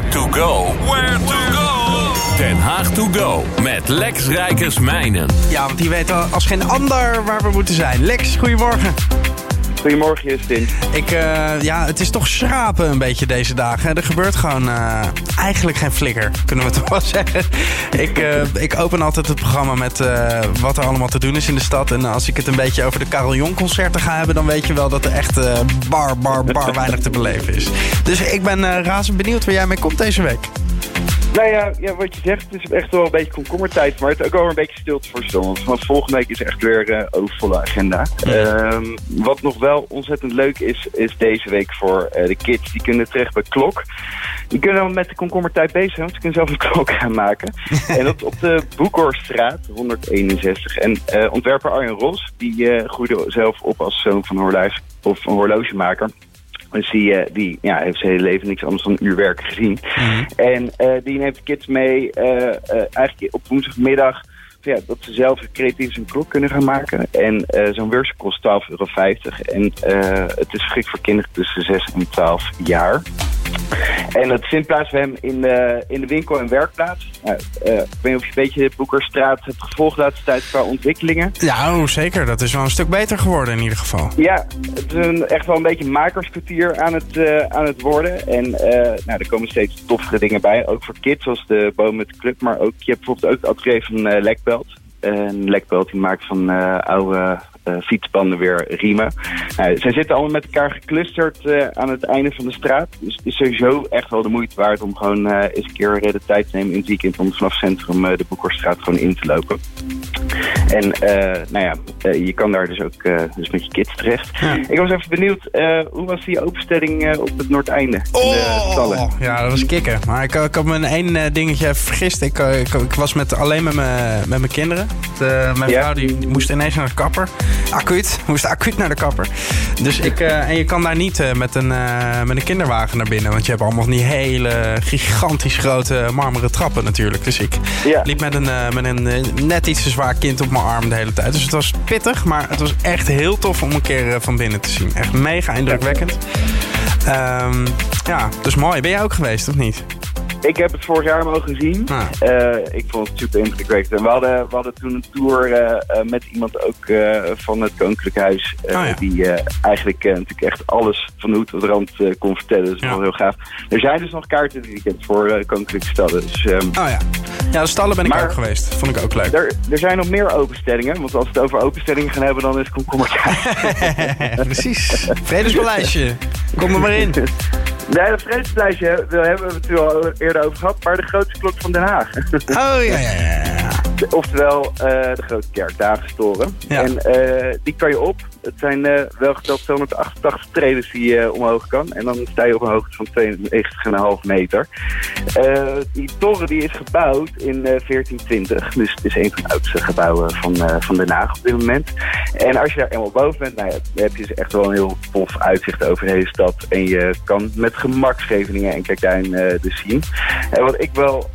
Where to go. Where to go. Den Haag to go met Lex Rijkersmijnen. Ja, want die weet als geen ander waar we moeten zijn. Lex, goedemorgen. Goedemorgen, Justin. Ik, uh, ja, het is toch schrapen een beetje deze dagen. Er gebeurt gewoon uh, eigenlijk geen flikker, kunnen we toch wel zeggen. Ik, uh, ik open altijd het programma met wat er allemaal te doen is in de stad. En als ik het een beetje over de Karel Jong concerten ga hebben... dan weet je wel dat er echt bar, bar, bar weinig te beleven is. Dus ik ben razend benieuwd waar jij mee komt deze week. Nou ja, ja, wat je zegt, het is echt wel een beetje komkommertijd. Maar het is ook wel een beetje stilte voor stil. Want vanaf volgende week is echt weer uh, overvolle agenda. Um, wat nog wel ontzettend leuk is, is deze week voor uh, de kids. Die kunnen terecht bij Klok. Die kunnen dan met de komkommertijd bezig zijn. Want ze kunnen zelf een klok gaan maken. en dat op de Boekhorststraat 161. En uh, ontwerper Arjen Ros, die groeide zelf op als zoon van horloge, of een horlogemaker. Dus die, uh, die ja, heeft zijn hele leven niks anders dan een uur werken gezien. Mm. En uh, die neemt de kids mee uh, eigenlijk op woensdagmiddag... Ja, dat ze zelf creatief een klok kunnen gaan maken. En zo'n workshop kost 12,50 euro. En het is geschikt voor kinderen tussen 6 en 12 jaar. En het vindt plaats bij hem in de, in de winkel en werkplaats. Nou, uh, ik weet niet of je een beetje de Boekerstraat hebt gevolgd de laatste tijd qua ontwikkelingen. Ja, oh, zeker. Dat is wel een stuk beter geworden in ieder geval. Ja, het is een, echt wel een beetje makerskwartier aan het, uh, aan het worden. En uh, nou, er komen steeds toffere dingen bij. Ook voor kids, zoals de boom met de club. Maar ook, je hebt bijvoorbeeld ook het atelier van Lekbelt. Een Lekbelt die maakt van oude uh, fietsbanden weer riemen. Nou, zij zitten allemaal met elkaar geclusterd uh, aan het einde van de straat. Dus het is sowieso echt wel de moeite waard om gewoon eens een keer de tijd te nemen in het weekend om vanaf centrum de Boekhorststraat gewoon in te lopen. En nou ja, je kan daar dus ook dus met je kids terecht. Ja. Ik was even benieuwd, hoe was die openstelling op het Noordeinde? Oh, ja, dat was kicken. Maar ik, ik had me één dingetje vergist. Ik, ik, ik, was met, alleen met, me, met mijn kinderen. De, mijn ja. vrouw die moest ineens naar de kapper acuut. Moest acuut naar de kapper. Dus ik, en je kan daar niet met, een, met een kinderwagen naar binnen. Want je hebt allemaal die hele gigantisch grote marmeren trappen natuurlijk. Dus ik ja. liep met een, met een net iets te zwaar kind op mijn arm de hele tijd. Dus het was pittig, maar het was echt heel tof om een keer van binnen te zien. Echt mega indrukwekkend. Um, ja, dus mooi. Ben jij ook geweest, of niet? Ik heb het vorig jaar mogen zien. Ah. Uh, ik vond het super indrukwekkend. En we hadden, we hadden toen een tour uh, uh, met iemand ook van het Koninklijk Huis. Oh, ja. Die eigenlijk natuurlijk echt alles van de hoed tot de rand kon vertellen. Dus dat ja. wel heel gaaf. Er zijn dus nog kaarten dit weekend voor Koninklijke Stallen. Dus, um, oh ja. Ja, de stallen ben ik maar, ook geweest. Vond ik ook leuk. Er, er zijn nog meer openstellingen. Want als we het over openstellingen gaan hebben, dan is het komkommertijd. Precies. Vredespaleisje. Kom er maar in. Nee, dat vredespleisje daar hebben we het al eerder over gehad, maar de grootste klok van Den Haag. Oh ja, ja, ja. Oftewel uh, de Grote Kerk, Dagenstoren. Ja. En uh, die kan je op. Het zijn uh, wel geteld 288 treden die je omhoog kan. En dan sta je op een hoogte van 92,5 meter. die toren die is gebouwd in 1420. Dus het is een van de oudste gebouwen van, van Den Haag op dit moment. En als je daar eenmaal boven bent, nou ja, dan heb je dus echt wel een heel tof uitzicht over de hele stad. En je kan met gemak Scheveningen en Kijkduin dus zien. En wat ik wel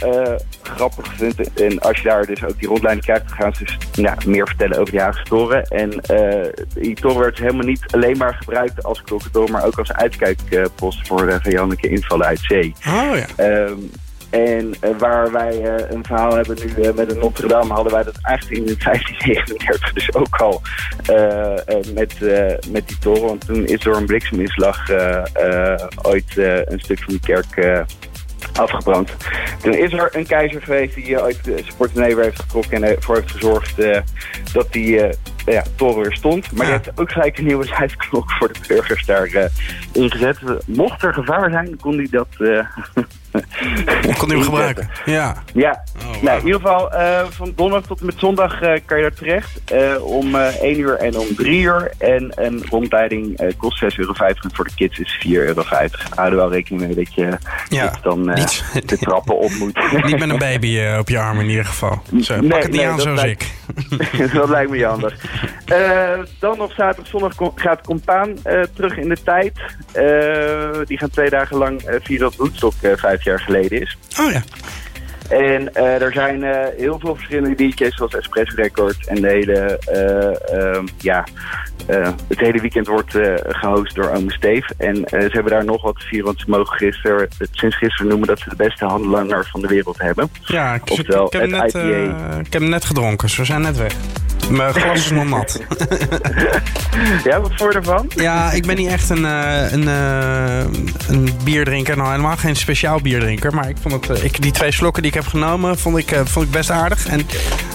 grappig vind, en als je daar dus ook die rondleiding krijgt, gaan ze dus ja, meer vertellen over die Haagse toren. En uh, die toren werd helemaal niet alleen maar gebruikt als klokkentoren, maar ook als uitkijkpost voor uh, vijandelijke invallen uit zee. Oh ja. Um, en uh, waar wij uh, een verhaal hebben nu uh, met de Notre Dame, hadden wij dat eigenlijk in 1539 dus ook al met, met die toren. Want toen is door een blikseminslag ooit een stuk van die kerk afgebrand. Toen is er een keizer geweest die uit zijn portemonnee heeft getrokken en ervoor heeft gezorgd dat die ja, toren weer stond. Maar ja. je hebt ook gelijk een nieuwe zijklok voor de burgers daar ingezet. Mocht er gevaar zijn, kon hij dat kon hij hem gebruiken? Ja. Ja. Oh, nou, in ieder geval, uh, van donderdag tot en met zondag uh, kan je daar terecht. Uh, om 1 uur en om 3 uur. En een rondleiding kost 6,50 euro. Voor de kids is 4,50 euro. Hou er wel rekening mee dat je ja, dan niet, de trappen op moet. niet met een baby op je arm in ieder geval. Zo, nee, pak het niet nee, aan zoals lijkt, ik. dat lijkt me handig. dan op zaterdag, zondag gaat Compaan terug in de tijd. die gaan twee dagen lang via dat Woodstock vijf jaar geleden is. Oh ja. En uh, er zijn uh, heel veel verschillende DJ's zoals Espresso Records en de hele, uh, ja, het hele weekend wordt gehost door Ome Steve. En ze hebben daar nog wat te vieren, want ze mogen gisteren, sinds gisteren noemen dat ze de beste handelaar van de wereld hebben. Ja, ik, Oftewel, ik, heb, net, ik heb net gedronken, ze zijn net weg. Mijn glas is nog nat. ja, wat voor ervan? Ja, ik ben niet echt een, uh, een, uh, een bierdrinker. Nou, helemaal geen speciaal bierdrinker. Maar ik vond het, uh, ik, die twee slokken die ik heb genomen, vond ik, vond ik best aardig. En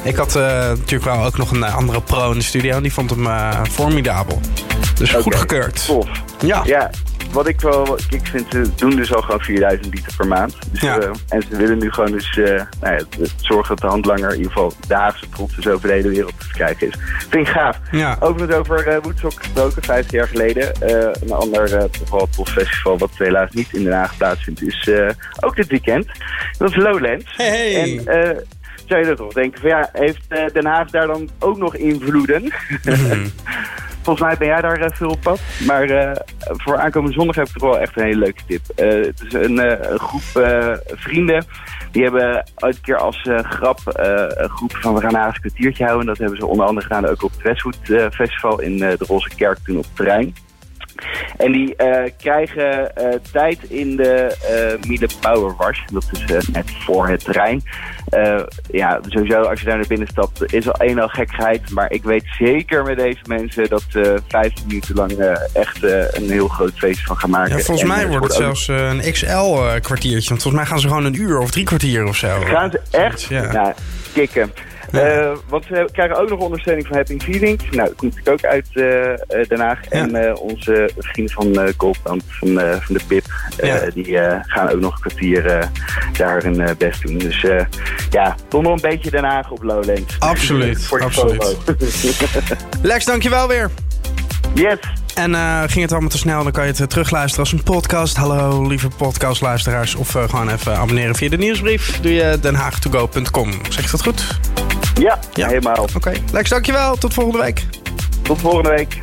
ik had natuurlijk wel ook nog een andere pro in de studio. En die vond hem formidabel. Dus okay. goed gekeurd. Tof. Ja. ja wat ik wel ik vind, ze doen dus al gewoon 4000 liter per maand. Dus, ja. uh, en ze willen nu gewoon dus uh, nou ja, zorgen dat de handlanger in ieder geval Haagse trots dus over de hele wereld te krijgen is. Vind ik gaaf. Ja. Overigens over uh, Woodstock gesproken, 15 jaar geleden. een ander tof festival wat helaas niet in Den Haag plaatsvindt is ook dit weekend. Dat is Lowlands. Hey. En, zou je dat toch denken van ja, heeft Den Haag daar dan ook nog invloeden? Mm Volgens mij ben jij daar uh, veel op pad. Maar uh, voor aankomende zondag heb ik toch wel echt een hele leuke tip. Uh, het is een, groep vrienden. Die hebben ooit een keer als grap een groep van we gaan een kwartiertje houden. Dat hebben ze onder andere gedaan ook op het Westwood Festival in de Roze Kerk toen op het terrein. En die uh, krijgen uh, tijd in de uh, Miele Power Wash. Dat is net voor het terrein. ja, sowieso als je daar naar binnen stapt is al een al gekheid. Maar ik weet zeker met deze mensen dat ze vijf minuten lang echt een heel groot feest van gaan maken. Ja, volgens mij wordt het zelfs een XL kwartiertje. Want volgens mij gaan ze gewoon een uur of drie kwartier of zo. Gaan ze echt? Ja. Nou, kicken. Uh, want we krijgen ook nog ondersteuning van Happy Feelings. Nou, dat komt natuurlijk ook uit uh, Den Haag. En onze vrienden van uh, Goldband, van, van de PIP, ja. die gaan ook nog een kwartier daar hun best doen. Dus ja, toch nog een beetje Den Haag op Lowlands. Absoluut, Voor absoluut. Lex, dankjewel weer. Yes. En uh, ging het allemaal te snel, dan kan je het terugluisteren als een podcast. Hallo, lieve podcastluisteraars. Of uh, gewoon even abonneren via de nieuwsbrief. Doe je denhaagtogo.com. Zeg je dat goed? Ja, ja? helemaal. Oké. Okay. Lex, dankjewel. Tot volgende week. Tot volgende week.